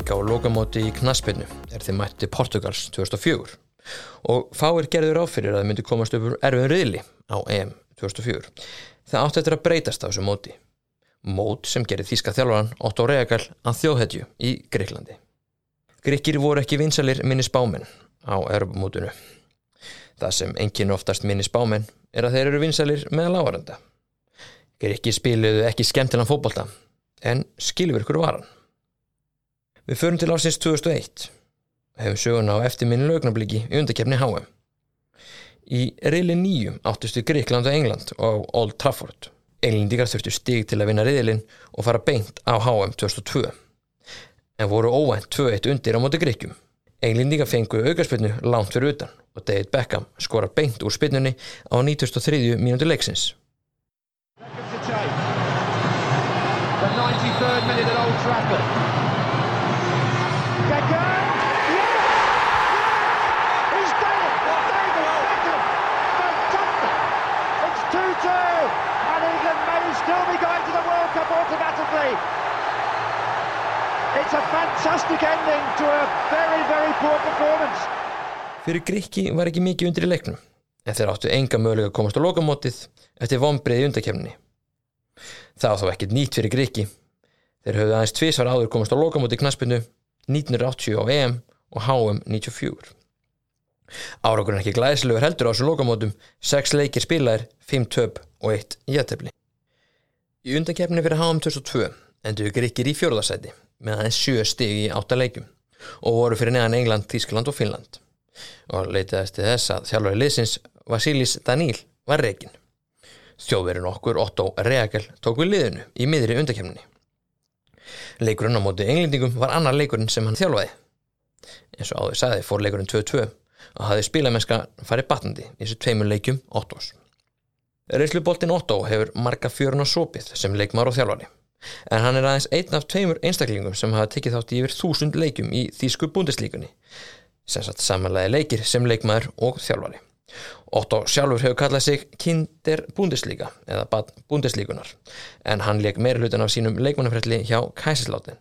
Leika á lokamóti í knaspinu er þeim mætti Portugals 2004 og fáir gerður áfyrir að það myndi komast upp erfiðum riðli á EM 2004. Það átti eftir að breytast á þessu móti. Mót sem gerir þýska þjálfaran Otto Reagall að þjóðhetju í Greiklandi. Grikkir voru ekki vinsalir minni spámen á Europamótunu. Það sem enginn oftast minni spámen er að þeir eru vinsalir með lágaranda. Grikkir spiluðu ekki skemmtilegan fókbalta en skilvirkur var hann. Við förum til ásins 2001 hefum söguna á eftirminni lögnabliki í undakefni HM. Í reyli nýjum áttustu Gríkland og England og Old Trafford. Englendikar þurftu stig til að vinna reyðilinn og fara beint á HM 2002. En voru óvænt 2-1 undir á móti Gríkjum. Englendikar fengu aukarspilnu langt fyrir utan og David Beckham skora beint úr spilnunni á 93. mínúti leiksins. The 93rd minute at Old Trafford. Beckham! Yes! He's done it! David Beckham! Fantastic! It's 2-2 and England may still be going to the World Cup automatically. It's a fantastic ending to a very, very poor performance. Fyrir Gríkki var ekki mikið undir í leiknum en þeir áttu enga mögulega að komast á lokamótið eftir vonbreið í undakefninni. Það var þó ekkert nýtt fyrir Gríkki. Þeir höfðu aðeins tvísvar áður komast á lokamóti í knaspinu 1980 á EM og HM 94. Árangurinn ekki glæðislegur heldur á þessu lokamótum, 6 leikir spilaðir, 5 töp og 1 jættefli. Í undakefni fyrir HM 2002 endur Gríkir í fjórðarsæti með aðeins 7 stig í 8 leikum og voru fyrir neðan England, Þískland og Finnland og leitaðist til þess að þjálfari liðsins Vasilis Daníl var reygin. Þjóðverðin okkur Otto Reagel tók við liðinu í miðri undakemninni. Leikurinn á móti englendingum var annar leikurinn sem hann þjálfaði. Eins og áður sagði fór leikurinn 2-2 og hafði spilamennska farið batnandi í þessu tveimur leikjum Ottos. Reysluboltin Otto hefur marga fjörun og sopið sem leikmar og þjálfari en hann er aðeins einn af tveimur einstaklingum sem hafa tekið þátt í yfir þúsund leikjum í Þýsku búndislíkunni sem satt samanlega leikir sem leikmaður og þjálfari. Otto sjálfur hefur kallað sig Kinder Bundesliga eða Bundeslíkunar en hann leik meira hlutan af sínum leikmannafrætli hjá Kæsislátin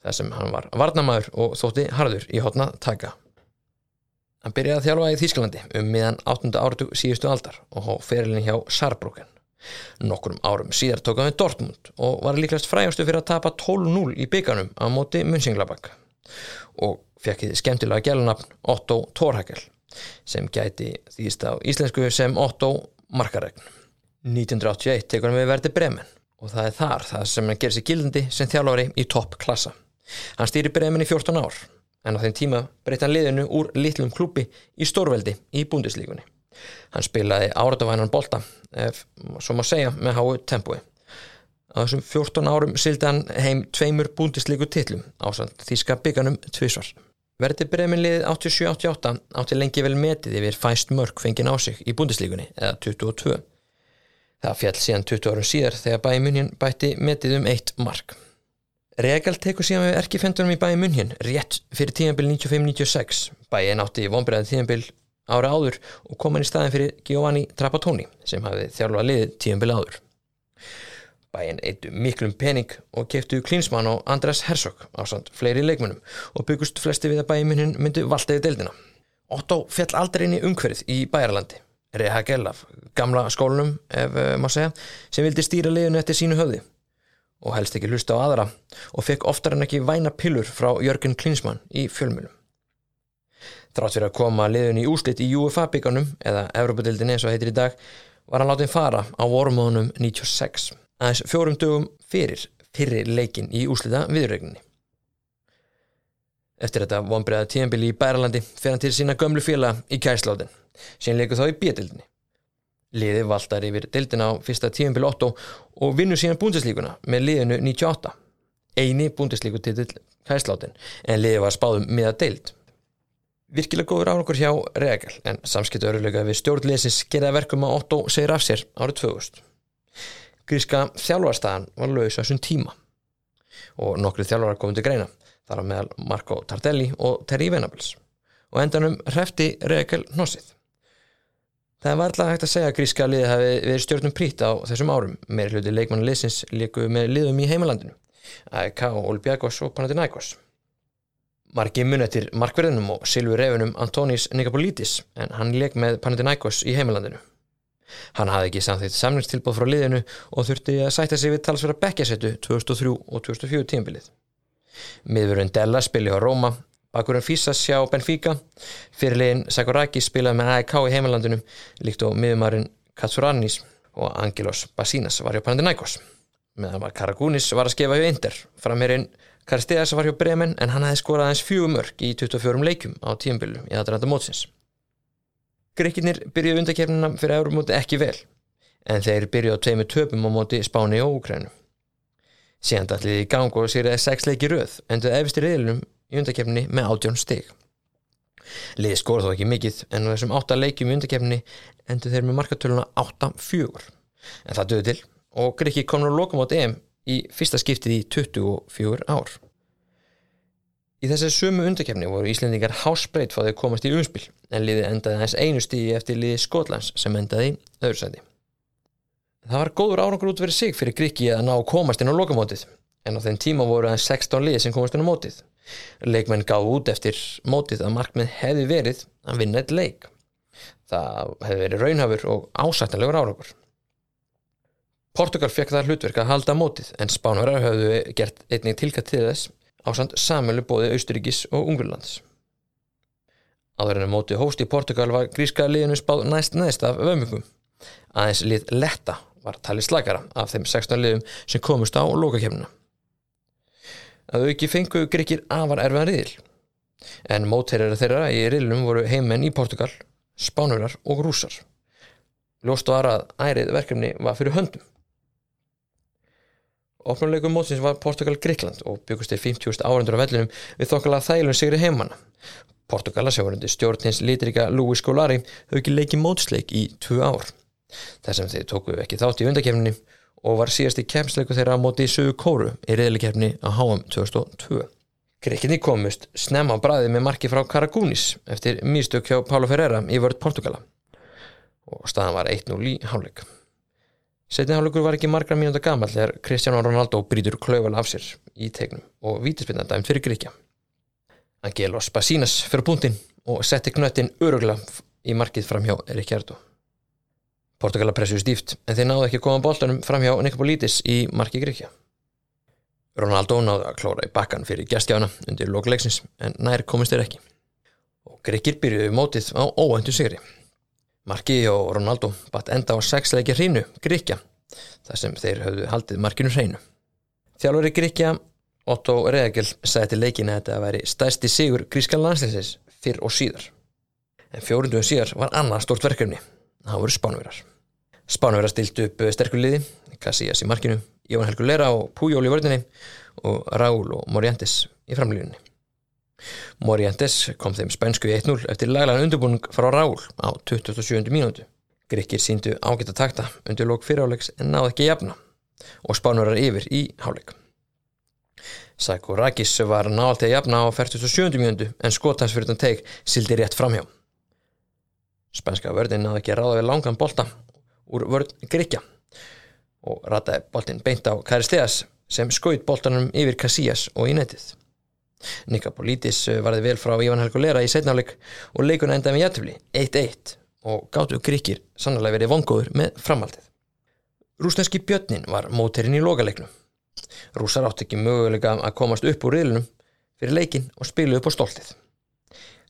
þar sem hann var varnamæður og þótti harður í hotna taka. Hann byrjaði að þjálfa í Þýsklandi um miðan 8. áratug síðustu aldar og hó ferilin hjá Saarbrücken. Nokkurum árum síðar tók hann við Dortmund og var líklegast frægastu fyrir að tapa 12-0 í bygganum á móti Münsinglabak og fekk þið skemmtilega gælunafn Otto Thorhagel sem gæti þýðist á íslensku sem Otto Markaregn. 1981 tekur hann við verði Bremen og það er þar það sem hann gerir sig gildandi sem þjálfari í topp klassa. Hann stýri Bremen í 14 ár en á þeim tíma breytta hann liðinu úr litlum klúpi í stórveldi í búndislíkunni. Hann spilaði áratavænan bolta, ef svo má segja, með háu tempói. Á þessum 14 árum sildi hann heim tveimur búndislíku titlum ásand þýska bygganum tvísvar. Verði breminliðið 87-88 átti lengi vel metið yfir fæst mörg fengin á sig í búndislíkunni, eða 22. Það fjall síðan 20 árum síðar þegar bæði munnin bætti metið um eitt mark. Regal tekur síðan við erkifendunum í bæði munnin rétt fyrir tíðanbíl 95-96. Bæði nátti vonbreiðan tíðanbíl ára áður og kom hann í staðin fyrir Giovanni Trapattoni sem hafði þjálfa liðið tíðanbíl áður. Bæinn eittu miklum pening og keftu Klinsmann og Andras Hersok á samt fleiri leikmunum og byggust flesti við að bæjumunnin myndu valdaði deildina. Otto fjall aldrei inn í umhverfið í Bæjarlandi, Reha Gellaf, gamla skólunum ef uh, maður segja, sem vildi stýra liðinu eftir sínu höfði og helst ekki hlusta á aðra og fekk oftar en ekki væna pillur frá Jörgen Klinsmann í fjölmunum. Þrátt fyrir að koma liðun í úslit í UFA bygganum, eða Evropadildin eins og heitir í dag, var hann látið fara á vormóðunum 96, aðeins fjórum dögum fyrir fyrir leikin í úslita viðrögninni. Eftir þetta vonbreiða tíðanbili í Bæralandi fyrir hann til sína gömlu fjöla í kæsláðin, sem leikur þá í bjöldildinni. Liði valtar yfir dildina á fyrsta tíðanbili 8 og vinnur sína búndislíkuna með liðinu 98, eini búndislíkutitil kæsláðin, en liði var spáðum miða deild. Virkilega góður árangur hjá Regal en samskiptu öruleika við stjórnleysins geraði verkum að Otto segir af sér árið 2000. Gríska þjálfarstaðan var laus á þessum tíma og nokkru þjálfarar komið til greina þar á meðal Marco Tardelli og Terry Venables og endanum hrefti Regal hnossið. Það var alltaf hægt að segja að gríska liði hafi verið stjórnum prít á þessum árum meiri hluti leikmannu liðsins líku með liðum í heimalandinu AEK, Olympiakos og Panathinaikos. Margi mun eftir markverðinum og silfur refunum Antonis Nikapolitis en hann leik með Panathinaikos í heimalandinu. Hann hafði ekki samþýtt samningstilbóð frá liðinu og þurfti að sætta sig við talsverða bekkjasettu 2003 og 2004 tímbilið. Miðurinn Della spili á Róma, bakurinn Físas sjá Benfica, fyrirlegin Sakuraki spilaði með AEK í heimalandinu líkt og miðumarinn Katsuranis og Angelos Basinas var hjá Panathinaikos. Meðan var Karagunis var að skefa hjá Inder, framherinn Karisteas var hjá Bremen en hann hefði skorað aðeins fjögum mörg í 24 leikum á tímbilu í aðranda mótsins. Grekkinir byrjuði undakefnina fyrir eurumóti ekki vel en þeir byrjuði á tveimu töpum á móti Spáni og Úkrænu. Síðan dætliði í gang og sýriði sex leiki röð enduði efstir reyðlunum í undakefni með átjón stig. Liði skor þó ekki mikið en á þessum átta leikjum í undakefni endur þeir með markatöluna 8-4 en það döði til og Grekki kom nú lokum á DM í fyrsta skiptið í 24 ár. Í þessi sömu undakefni voru Íslendingar hásbreyt fá þeir komast í umspil en liði endaði aðeins einu stígi eftir liði Skotlands sem endaði öðru sæti. Það var góður árangur út verið sig fyrir Grekki að ná komast inn á lokamótið en á þenn tíma voru aðeins 16 liði sem komast inn á mótið. Leikmenn gáð út eftir mótið að markmið hefði verið að vinna eitt leik. Það hefði verið raunhafur og ásættanlegur árangur. Portugal fekk það hlutverk að halda mótið en Spánverðar höfðu gert einnig tilkast til þess ásand samölu bóði Austuríkis og Ungurlands. En mótið hóst í Portugal var gríska liðinu spáð næst næst af vömmingum. Aðeins lið Letta var talið slagara af þeim 16 liðum sem komust á lókakefnuna. Að þau ekki fengu gríkir afar erfiðan riðil. En mótherjar þeirra í riðlunum voru heimenn í Portugal, Spánurar og Rúsar. Ljóst var að ærið verkefni var fyrir höndum. Opnuleikum mótsins var Portugal-Gríkland og byggust þeir 50.000 árandur á vellinum við þokkala þælun sigri heimanna. Portugala sjáurundi stjórnins litrika Luis Scolari höfðu ekki leikið mótsleik í tvö ár. Þess sem þeir tóku ekki þátt í undakefninni og var síðast í kemsleiku þeirra á móti í sögu kóru í reyðlikefni á HM 2002. Gríkinni komust snemma á bræði með marki frá Karagunis eftir mýstök hjá Pálo Ferreira í vörð Portugala og staðan var 1-0 í hálfleik. Setni hálfleikur var ekki margra mínúta gamal þegar Cristiano Ronaldo brýtur klauval af sér í tegnum og vítispinna dæmt fyrir Gríkja. Angelos Basinas fyrir púntinn og setti knöttin örugla í markið fram hjá Ríkjardo. Portugala pressuði stíft en þeir náðu ekki koma bóltanum fram hjá Nikopolitis í marki Gríkja. Ronaldo náðu að klóra í bakkan fyrir gæstjána undir lókuleiksins en nær komist þeir ekki. Og Gríkir byrjuði mótið á óöndu sigri. Marki og Ronaldo batt enda á sexleiki hreinu Gríkja þar sem þeir höfðu haldið markinu hreinu. Þjálfur í Gríkja Otto Reagel sagði til leikinu að þetta væri stæsti sigur gríska landsleisins fyrr og síðar. En fjórunduðum síðar var annað stort verkefni. Það voru spánverðar. Spánverðar stilt upp sterkuliði, Casillas í markinu, Jón Helgur Lera og Pújól í vörðinni og Raúl og Morientes í framlýjunni. Morientes kom þeim spænsku í 1-0 eftir laglagan undirbúning frá Raúl á 27. mínútu. Gríkir síndu ágætt að takta undir lók fyriráleiks en náðu ekki jafna og spánverðar yfir í háleik. Sæko Rakis var nált að jafna á 47. mjöndu en skotans fyrir þann teik sildi rétt framhjá. Spænska vörðin náði ekki að ráða við langan bolta úr vörð Gríkja og rataði boltin beint á Karisteas sem skoit boltanum yfir Casillas og í netið. Nikapolitis varði vel frá Ívan Helgulera í setnáleik og leikuna endaði með jættufli 1-1 og gáttu Gríkir sannlega verið vongóður með framhaldið. Rúsneski Björnin var móterinn í lokaleiknum. Rúsar átt ekki möguleika að komast upp úr riðlunum fyrir leikin og spilu upp á stoltið.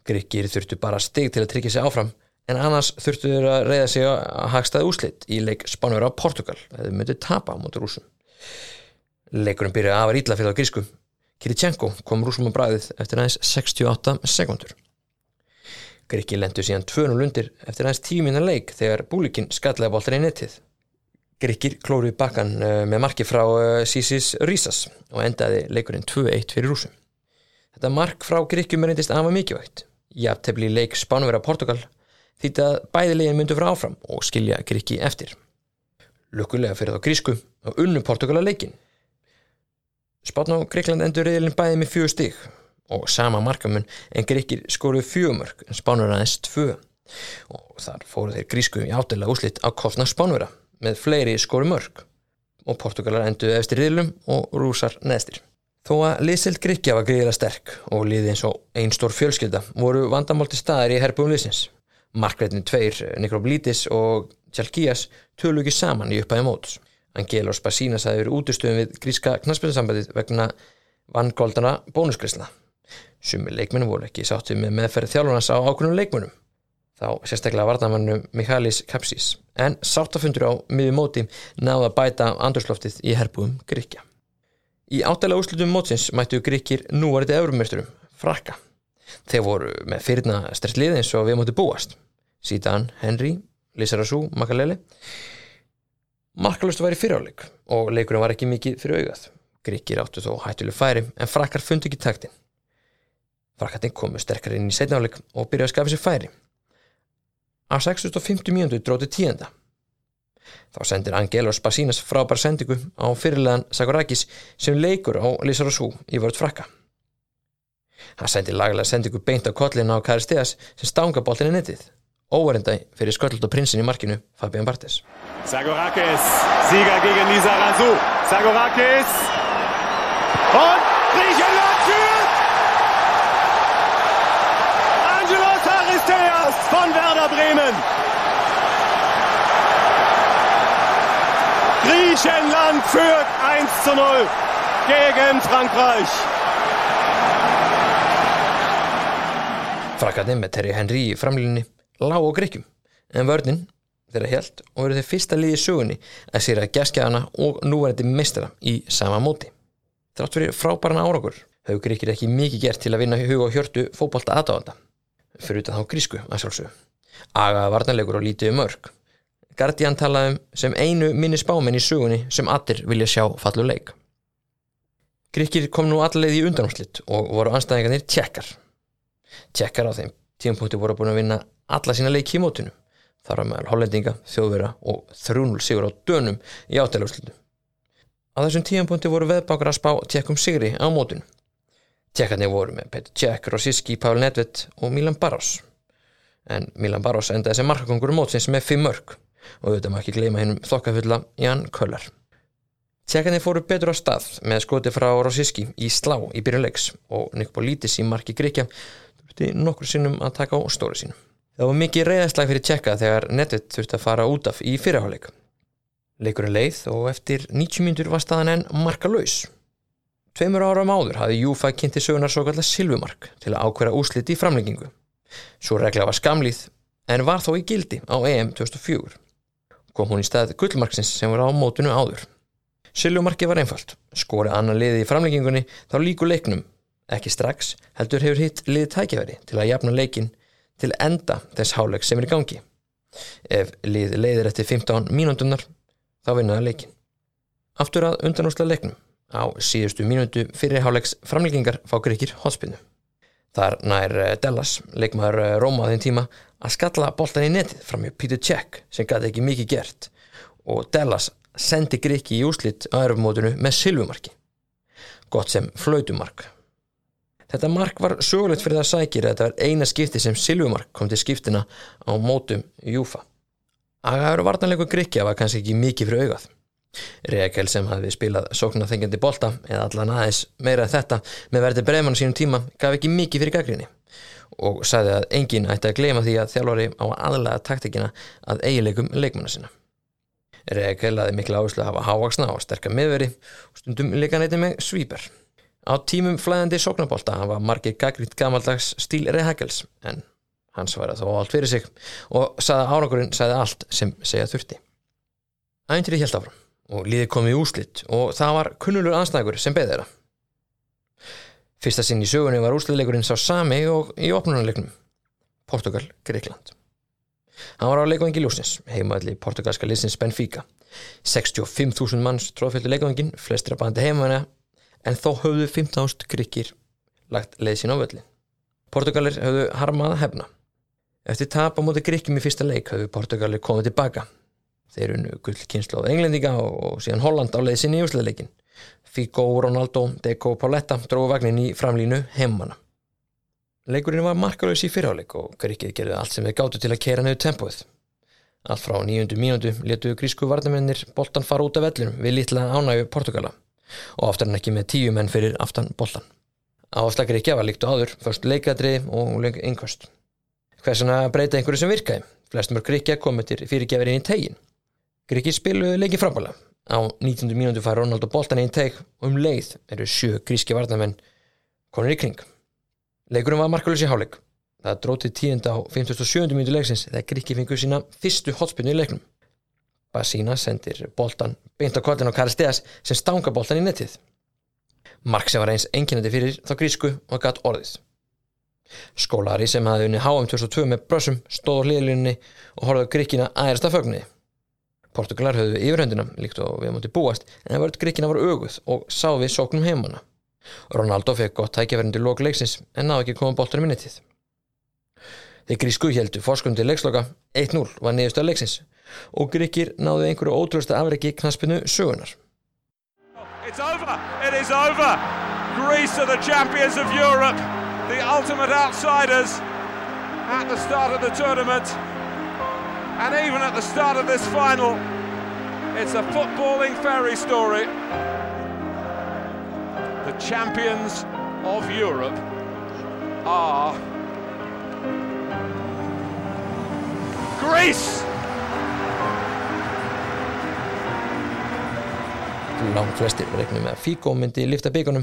Gríkir þurftu bara stig til að tryggja sig áfram en annars þurftu þeir að reyða sig að hagstaði úslit í leik Spánverða á Portugal eða þau myndið tapa á móti rúsum. Leikurinn byrjaði afar ítla fyrir á grísku. Kirichenko kom rúsum á bræðið eftir aðeins 68 sekundur. Gríki lendu síðan 2-0 undir eftir aðeins tíminna leik þegar búlikinn skallaði boltan í nettið. Gríkir klóruði bakkan með marki frá Sísis Rísas og endaði leikurinn 2-1 fyrir rúsum. Þetta mark frá Gríkjum er reyndist afa mikilvægt. Jafntefli leik Spánverða Portugal þýtti að bæði legin myndu frá áfram og skilja Gríki eftir. Lukkulega fyrir þá grísku og unnu Portugala leikin. Spátn á Gríkland endur reyðilin bæði með fjögur stig og sama markamun en Gríkir skoruð fjögumörk en Spánverða aðeins tvö og þar fóru þeir grísku í átela úslitt á kostna Spánverða með fleiri skoru mörk og Portugalar enduðu efstir riðlum og rúsar neðstir. Þó að liðsild Gríkja var gríðilega sterk og liði eins og einn stór fjölskylda voru vandamálti staðir í herbúum liðsins. Markveitni tveir, Nikroblítis og Tjalkías tölu ekki saman í upphæði móts. Angelos Basínas hafði verið útustöðum við gríska knastbjörnsambandið vegna vanngóldana bónuskrisla. Sumi leikmennu voru ekki sáttið með meðferð þjálfurnas á ákveðnum leikmennum. Þá sérstaklega varnamannum Michalis Kapsís. En sáttafundur á miður móti náða bæta andurslóftið í herbúum Gríkja. Í áttalega úslutum mótsins mættu Gríkir núvarðið eurumörsturum, frakka. Þeir voru með fyrirna stresslið eins og við móti búast. Síðan Henry, Lissarasú, Makalele. Markalust var í fyriráleik og leikurinn var ekki mikið fyrir augað. Gríkir áttu þó hættuleg færi en frakkar fundi ekki taktin. Frakkarnir komu sterkar inn í setnáleik og byrjaði að skafa sér færi. Á 650 mjöndu dróti tíenda. Þá sendir Angelos Basínas frábær sendingu á fyrirlegan Sakurakis sem leikur á Lissarasú í vörð frakka. Hann sendir laglega sendingu beint á kollina á Karisteas sem stanga boltinni nettið. Óverindæ fyrir sköld og prinsin í markinu Fabian Bartes. Sagorakis, Sieger gegen Lizarazu. Sagorakis. Und Griechenland führt! Angelos Aristeas von Werder Bremen. Griechenland führt 1 zu 0 gegen Frankreich. Frakkarnir með Terry Henry í framlýninni lág á Gríkjum en vörnin þeirra helt og eru þeir fyrsta liði í sögunni að sýra gæskjaðana og núverandi meistara í sama móti. Þrátt fyrir frábæran árakur hefur Gríkir ekki mikið gert til að vinna huga og hjörtu fókbalta aðdáðanda fyrir utan þá grísku að sjálfsögðu. Agaða varnarleikur og lítið um mörg. Guardian talaði um sem einu minni spámenn í sögunni sem allir vilja sjá fallu leik. Gríkir kom nú allaveg í undanúslitt og voru anstæðingarnir tjekkar. Tjekkar á þeim tíumpunkti voru búin að vinna alla sína leiki í mótinu. Þar var meðal hollendinga, þjóðvera og þrjúnul sigur á dönum í átæðlauslutu. Á þessum tíumpunkti voru veðbákar að spá tjekkum sigri á mótinu. Tjekkarnir voru með Petr Tjekk, Rosiski, Pavel Nedved og Milan Barros. En Milan Barros endaði sem markakongur mótsins með fimm mörg og auðvitað maður ekki gleyma hennum þokkafulla Jan Köllar. Tjekkarnir fóru betur á stað með skoti frá Rosiski í slá í byrjunleiks og Nikbolítis í marki Gríkja þurfti nokkur sinnum að taka á stóri sínum. Það var mikið reyðasslag fyrir tjekka þegar Nedved þurfti að fara út af í fyrirháleik. Leikurinn leið og eftir 90 mínutur var staðan enn marka laus. Tveimur áram áður hafði Júfa kynnti sögunar svo kallar silvumark til að ákværa úsliti í framlengingu. Svo regla var skamlýð en var þó í gildi á EM 2004. Kom hún í stað gullmarksins sem var á mótunu áður. Silvumarki var einfalt. Skori annan liði í framlengingunni þá líku leiknum. Ekki strax, heldur hefur hitt liði tækifæri til að jafna leikin til enda þess háleik sem er í gangi. Ef lið leiðir eftir 15 mínúndunar þá vinnaði leikin. Aftur að undanúsla leiknum á síðustu mínútu fyrir háleiks framleikingar fá Grekir hotspinnu. Þar nær Dellas, leikmaður Róma á þeim tíma, að skalla boltan í netið fram hjá Peter Cech sem gæti ekki mikið gert og Dellas sendi Greki í úslitt á erfumótunu með silvumarki. Gott sem flautumark. Þetta mark var sögulegt fyrir það sækir að þetta var eina skipti sem silvumark kom til skiptina á mótum Júfa. Agaður varnarleiku Grekja var kannski ekki mikið fyrir augað. Reykjel sem hafði spilað sóknarþengjandi bolta eða allan aðeins meira þetta með verði breman sínum tíma gaf ekki mikið fyrir gaggrinni og sagði að enginn ætti að gleyma því að þjálfari á aðlega taktikina að eigileikum leikmanna sinna. Reykjel hafði mikla áherslu að hafa hávaksna og sterkar miðveri og stundum líka neyti með svíper. Á tímum flæðandi sóknarbolta hafa margir gaggrind gamaldags stíl Reykjels en hann svaraði þó allt fyrir sig og sagði að árangurinn sagði allt sem segja þurfti. Æntri held áfram og liði komið úslitt og það var kunnulur anstæður sem beði þeirra. Fyrsta sinn í sögunni var úslitleikurinn sá sami og í opnunarleiknum Portugal, Greikland. Hann var á leikvangi ljósins, heimaðli portugalska liðsins Benfica. 65.000 manns tróðfjöldi leikvangin, flestir að bandi heimaðina, en þó höfðu 15.000 gríkir lagt leið sín á völlin. Portugalir höfðu harmað að hefna. Eftir tap á móti gríkjum í fyrsta leik höfðu Portugalir komið tilbaka. Þeir unnu gull kynslu á englendinga og síðan Holland á leiðsinn í úsleðleikin Figo, Ronaldo, Deco og Pauletta dróðu vagnin í framlínu heimana Leikurinn var markalauðs í fyrirháleik og Gríkið gerði allt sem þeir gáttu til að kera nefðu tempóið. Allt frá nýjundu mínútu letu grísku varnamennir boltan fara út af vellunum við litla ánægu Portugala og oftar en ekki með tíu menn fyrir aftan boltan. Áslag Gríkja var líkt og áður, först leikadriði og einhverst. Hversuna breyta einhverju sem virkaði? Flest mörg Gríkja komið til fyrirgefir inn í tegin. Gríkji spiluðu leikið frábæla. Á 19. mínútu fær Ronaldo boltan inn í teg og um leið eru sjö gríski varnamenn konur í kring. Leikurinn var markalus í háleik. Það drótið tíunda á 57. mínútu leiksins þegar Gríkji fengur sína fyrstu hotspinnu í leiknum. Basína sendir boltan beint á kollin á Karl Steas sem stanga boltan í nettið. Mark sem var eins enginandi fyrir þá grísku og gatt orðið. Skólari sem hafði unni HM 2002 með brössum stóð á hliðlunni og horfði gríkina ærast af fögniði. Portugalar höfðu yfirhöndina líkt og við mútið búast en það vörð gríkina var auguð og sá við sóknum heimana. Ronaldo fekk gott tækjaverðindi lók leiksins en náðu ekki koma boltanum í nettið. Þeir grísku heldu fórskundi leiksloka 1-0 var niðurstöð leiksins og gríkir náðu einhverju knaspinu sögunar. It's over. It is over. Greece are the champions of Europe, the ultimate outsiders at the start of the tournament. And even at the start of this final, it's a footballing fairy story. The champions of Europe are Greece! Langt flestir reiknum með að Figo myndi lifta byggunum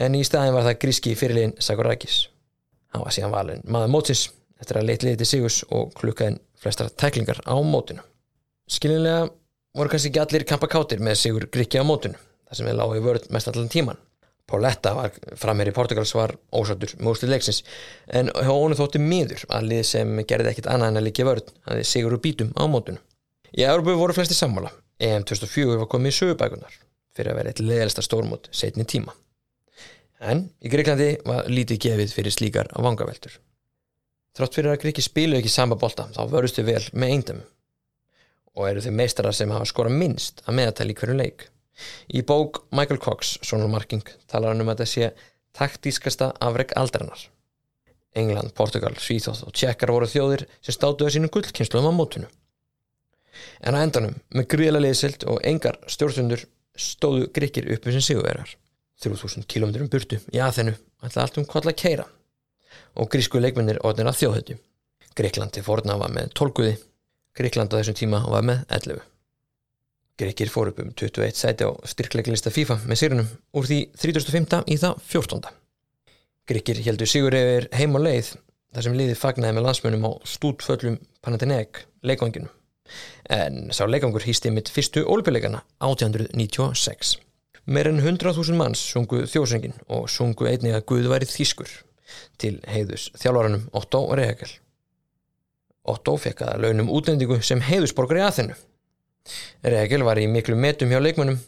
en í staðin var það gríski fyrirliðin Sakorakis. Hann var síðan valin maður mótsins eftir að leitt liði til Sigus og klukkaðin flestar tæklingar á mótinu. Skilinlega voru kannski ekki allir kampakátir með Sigur Gríkja á mótinu, þar sem við lágum í vörð mest allan tíman. Pauletta var framherri Portugals var ósattur með úrslið leiksins en ónu þótti miður að lið sem gerði ekkit annað en að líka vörð að þið Sigur úr bítum á mótinu. Í Európu voru flesti sammála. EM 2004 var komið í sögubækunar fyrir að vera eitt leðalista stórmót setni tíma. En í Greiklandi var lítið gefið fyrir slíkar á vangaveltur. Þrátt fyrir að Greiki spilu ekki samba bolta þá vörustu vel með eindum og eru þau meistarar sem hafa skora minnst að meðatæli hverju leik. Í bók Michael Cox, Sonal Marking, talar hann um að þetta sé taktískasta afreg aldarinnar. England, Portugal, Svíþóð og Tjekkar voru þjóðir sem státuðu sínum gullkynsluðum á mótunu. En á endanum, með gríðlega liðsild og engar stjórnsundur stóðu Greikir uppi sem sigurverðar. 3000 km burtu í aðþennu ætla allt um koll að keira og grísku leikmennir orðin að þjóðhættu. Greiklandi fórna var með 12 guði, Greikland á þessum tíma var með 11. Greikir fór upp um 21 sæti á styrkleiklista FIFA með sírunum úr því 35. í það 14. Greikir heldur sigur yfir heim og leið þar sem liðið fagnaði með landsmönum á stútföllum Panathinaik leikvanginu en sá leikangur hýsti mitt fyrstu ólpjuleikana 1896. Meir en 100.000 manns sungu þjósengin og sungu einnig að Guð væri þýskur til heiðus þjálfaranum Otto Rehagel. Otto fekk að launum útlendingu sem heiðusborgar í aðþennu. Rehagel var í miklu metum hjá leikmönum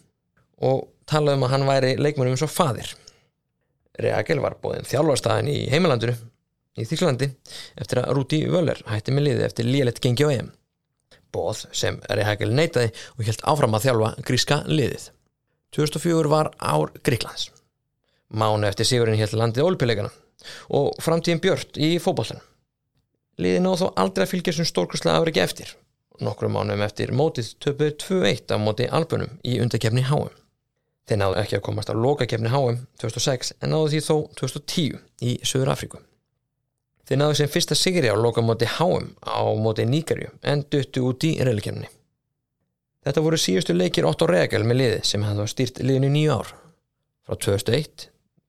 og talaði um að hann væri leikmönum svo fadir. Rehagel var bóðin þjálfarstæðin í heimalandinu í Þýrlandi eftir að Rúti Völler hætti með liði eftir lílet gengi á EM. Bóð sem Rehagel neitaði og helt áfram að þjálfa gríska liðið. 2004 var ár Gríklands. Mánu eftir sigurinn helt landið ólpileikana og framtíðin björt í fókballan. Liðið náðu þó aldrei að fylgja sem stórkurslega afriki eftir. Nokkru mánum eftir mótið töpuð 2-1 á móti albunum í undakefni HM. Þeir náðu ekki að komast á lokakefni HM 2006 en náðu því þó 2010 í Söður Afríku. Þeir náðu sem fyrsta sigri á lokamóti HM á móti Níkarju en duttu út í reylikefni. Þetta voru síðustu leikir Otto Regel með liði sem hann var stýrt liðinu nýju ár frá 2001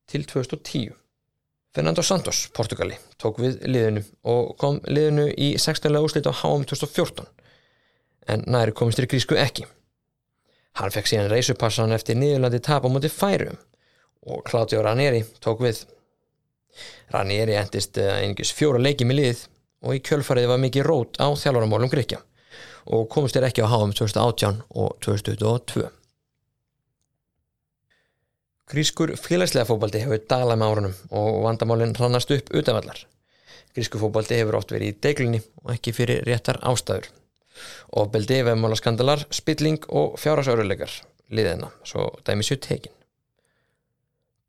til 2010. Fernando Santos, Portugali, tók við liðinu og kom liðinu í 16. úrslit á HM 2014 en næri komist í grísku ekki. Hann fekk síðan reysupassan eftir niðurlandi tap á móti færum og Claudio Ranieri tók við. Ranieri endist einhvers fjóra leiki með liðið og í kjölfarið var mikið rót á þjálfaramálum Gríkja og komist þér ekki á HM 2018 og 2022. Grískur félagslega fókbaldi hefur dalað með árunum og vandamálinn rannast upp utanvallar. Grískur fókbaldi hefur oft verið í deglunni og ekki fyrir réttar ástæður. Ofbeldi, veðmála skandalar, spilling og fjárhásauruleikar liðina, svo dæmi sér tekin.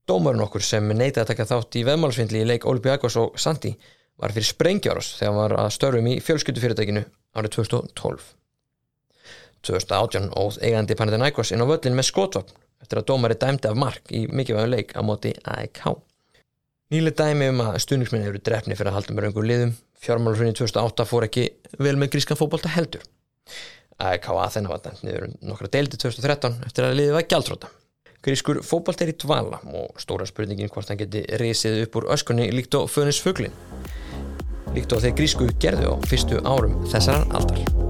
Dómarinn okkur sem neitaði að taka þátt í veðmálasvindli í leik Olympiakos og Santi var fyrir sprengjáros þegar hann var að störfum í fjölskyldufyrirtækinu árið 2012. 2018 óð eigandi Panathinaikos inn á völlin með skotvapn eftir að dómari dæmdi af mark í mikilvægum leik á móti AEK. Nýlega dæmi um að stuðningsmenni eru drefni fyrir að halda með raungu liðum. Fjármálurhunni 2008 fór ekki vel með grískan fótbolta heldur. AEK Aþena var dæmt niður um nokkra deildi 2013 eftir að liðið var gjaldróta. Grískur fótbolt er í dvala og stóra spurningin hvort hann geti risið upp úr öskunni líkt og fönis fuglin. Líkt og þeir grísku gerðu á fyrstu árum þessarar aldar.